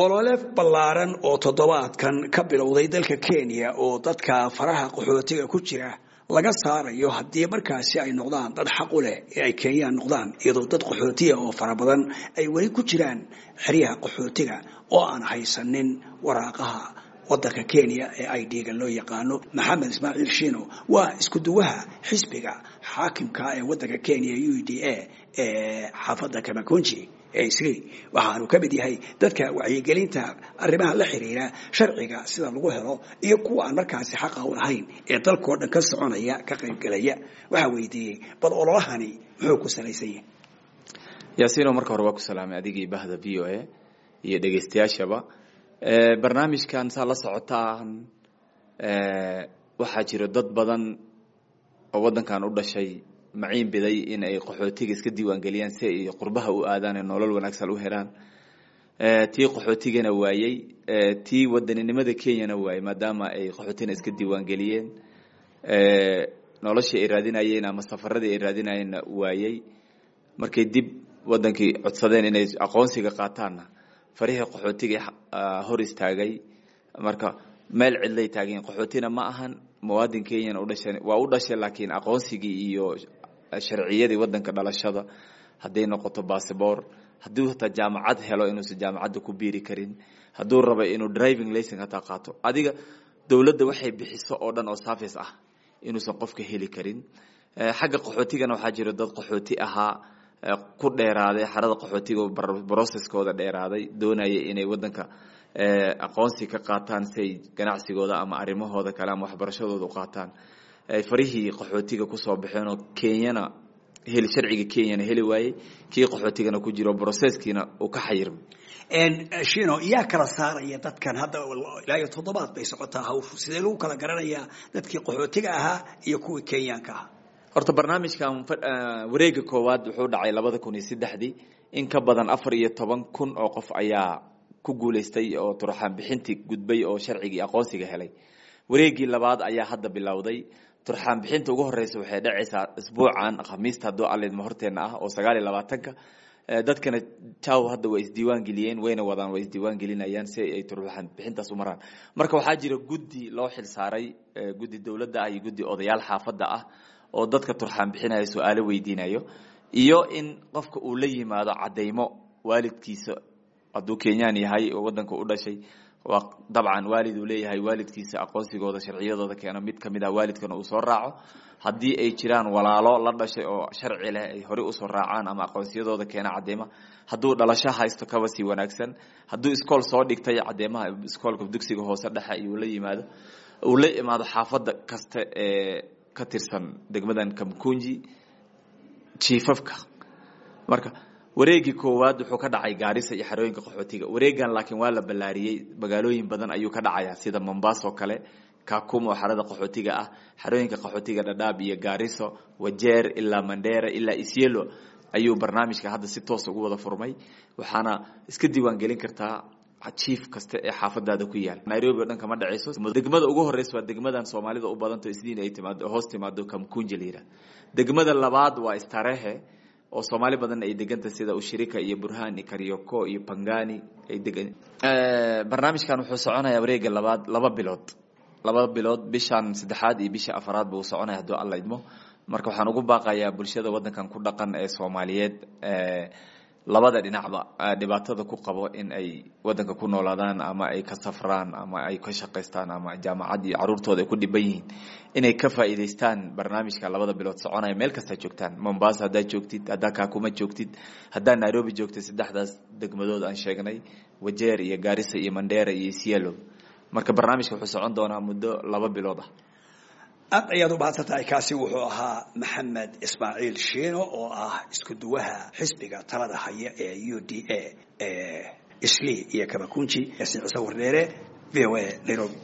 olole ballaaran oo toddobaadkan ka bilowday dalka kenya oo dadka faraha qaxootiga ku jira laga saarayo haddii markaasi ay noqdaan dad xaq u leh ee ay kenyaan noqdaan iyadoo dad qaxootiga oo fara badan ay weli ku jiraan xeryaha qaxootiga oo aan haysanin waraaqaha wadanka kenya ee i d-ga loo yaqaano maxamed ismaaciil shino. Waa isku duwaha xisbiga xaakimka ee wadanka kenya u d a ee xaafadda kamakunji isri waxaanu ka mid yahay dadka wacyigelinta arrimaha la xiriira sharciga sida lagu helo iyo kuwa aan markaasi xaqa u lahayn ee dalkao dhan ka soconaya ka qaybgelaya waxaa weydiiyey bal ololahani muxuu ku salaysan yahay yaasiino marka hore waa ku salaamay adigii bahda v o a iyo dhegeystayaashaba. Barnaamijkan saa la socotaan waxaa jiro dad badan oo waddankan u dhashay maciin biday in ay qaxootiga iska diiwaangeliyaan si ay qurbaha u aadaan ee nolol wanaagsan u helaan tii qaxootigana waayey. Tii wadaninimada kenyana waayey maadaama ay qaxootina iska diiwaangeliyeen. Noloshii ay raadinayeen ama safaradii ay raadinayeenna waayey. Markay dib wadankii codsadeen inay aqoonsiga qaataanna farihii qaxootiga hor istaagay. Marka meel cidlay taageen qaxootina ma ahan muwaadin kenyana udhasha waa u dhashay laakiin aqoonsigii iyo sharciyadii wadanka dhalashada hadday noqoto bassabor hadduu hataa jaamacad helo inuusan jaamacadda ku biiri karin hadduu raba inuu driving licen hataa qaato. Adiga dowladda waxay bixiso oo dhan oo service ah inuusan qofka heli karin. Xagga qaxootigana waxaa jiro dad qaxooti ahaa ku dheeraaday xarada qaxootiga broceskooda dheeraaday doonaya inay wadanka aqoonsi ka qaataan si ay ganacsigooda ama arrimahooda kale ama waxbarashadooda u qaataan farihii qaxootiga ku soo baxeen oo kenyana heli sharciga kenyana heli waayey kii qaxootigana ku jiro broceskiina uu ka xayirmay shino yaa kala saaraya dadkan hadda ilaa iyo toddobaad bay socotaa hawshu sidee lagu kala garanayaa dadkii qaxootiga ahaa iyo kuwii kenyaanka ahaa? Horta barnaamijkan wareega koowaad wuxuu dhacay labada kun iyo saddexdii in ka badan afar iyo toban kun oo qof ayaa ku guuleystay oo turxaan bixintii gudbay oo sharcigii aqoonsiga helay. Wareegii labaad ayaa hadda bilowday turxaan bixinta ugu horeysa waxay dhacaysaa isbuucan khamiista hadduu alidma horteena ah oo sagaal iyo labaatanka dadkana jaw hadda way isdiiwaan geliyeen wayna wadaan way isdiiwaan gelinayaan si ay turxaan bixintaas u maraan. Marka waxaa jira guddi loo xil saaray guddi dowladda ah iyo guddi odayaal xaafadda ah oo dadka turxaan bixinaya su'aalo weydiinayo iyo in qofka uu la yimaado cadeymo waalidkiisa hadduu kenyaan yahay oo wadanka u dhashay. waa dabcan waalid uu leeyahay waalidkiisa aqoonsigooda sharciyadooda keeno. Mid ka mid ah waalidkana uu raaco. Haddii ay jiraan walaalo la dhashay oo sharci leh ay horey u soo raacaan ama aqoonsiyadooda keena cadeyma hadduu dhalasho haysto kaba sii wanaagsan. Hadduu iskool soo dhigtay cadeemaha iskoolka dugsiga hoose dhexe iyuu la yimaado. Uu la imaado xaafadda kasta ee ka tirsan degmadan kamkunji jiifafka marka wareegii koowaad wuxuu ka dhacay gaarisa iyo xarooyinka qaxootiga. Wareegan laakiin waa la ballaariyey. Magaalooyin badan ayuu ka dhacaya sida mombasa kale kakum oo xarada qaxootiga ah xarooyinka qaxootiga dhadhaab iyo gaariso wajeer ilaa mandera ilaa isyelo ayuu barnaamijka hadda si toos ugu wada furmay. Waxaana iska diiwaan gelin kartaa jiif kasta ee xaafadaada ku yaal. Nairobi o dhan kama dhacayso. Degmada ugu horeysa waa degmadan soomaalida u badanto isniin ay timaado hoos timaado kamkunji la yidhaha degmada labaad waa starehe oo soomaali badan ay deganta sida ushirika iyo burhani karyoko iyo pangani ay degan barnaamijkan wuxuu soconayaa wareega labaad laba bilood. Laba bilood bishan saddexaad iyo bisha afaraad buu soconaya hadduu alla idmo. Marka waxaan ugu baaqayaa bulshada wadankan ku dhaqan ee soomaaliyeed labada dhinacba dhibaatada ku qabo in ay wadanka ku noolaadaan ama ay ka safraan ama ay ka shaqaystaan ama jaamacad iyo caruurtooda ay ku dhiban yihiin. Inay ka faa'iidaystaan barnaamijka labada bilood soconaya meel kastaa joogtaan. Mombasa haddaad joogtid haddaa kaakuma joogtid haddaa nairobi joogtid saddexdaas degmadood aan sheegnay wajeer iyo gaarisa iyo mandera iyo sielo marka barnaamijka wuxuu socon doonaa muddo laba bilood ah aad ayaad u mahadsan tahay kaasi wuxuu ahaa maxamed ismaaciil shiino oo ah isku duwaha xisbiga talada haya ee u d a ee isli iyo kamakunji yaasiin cise wardheere v o a nairobi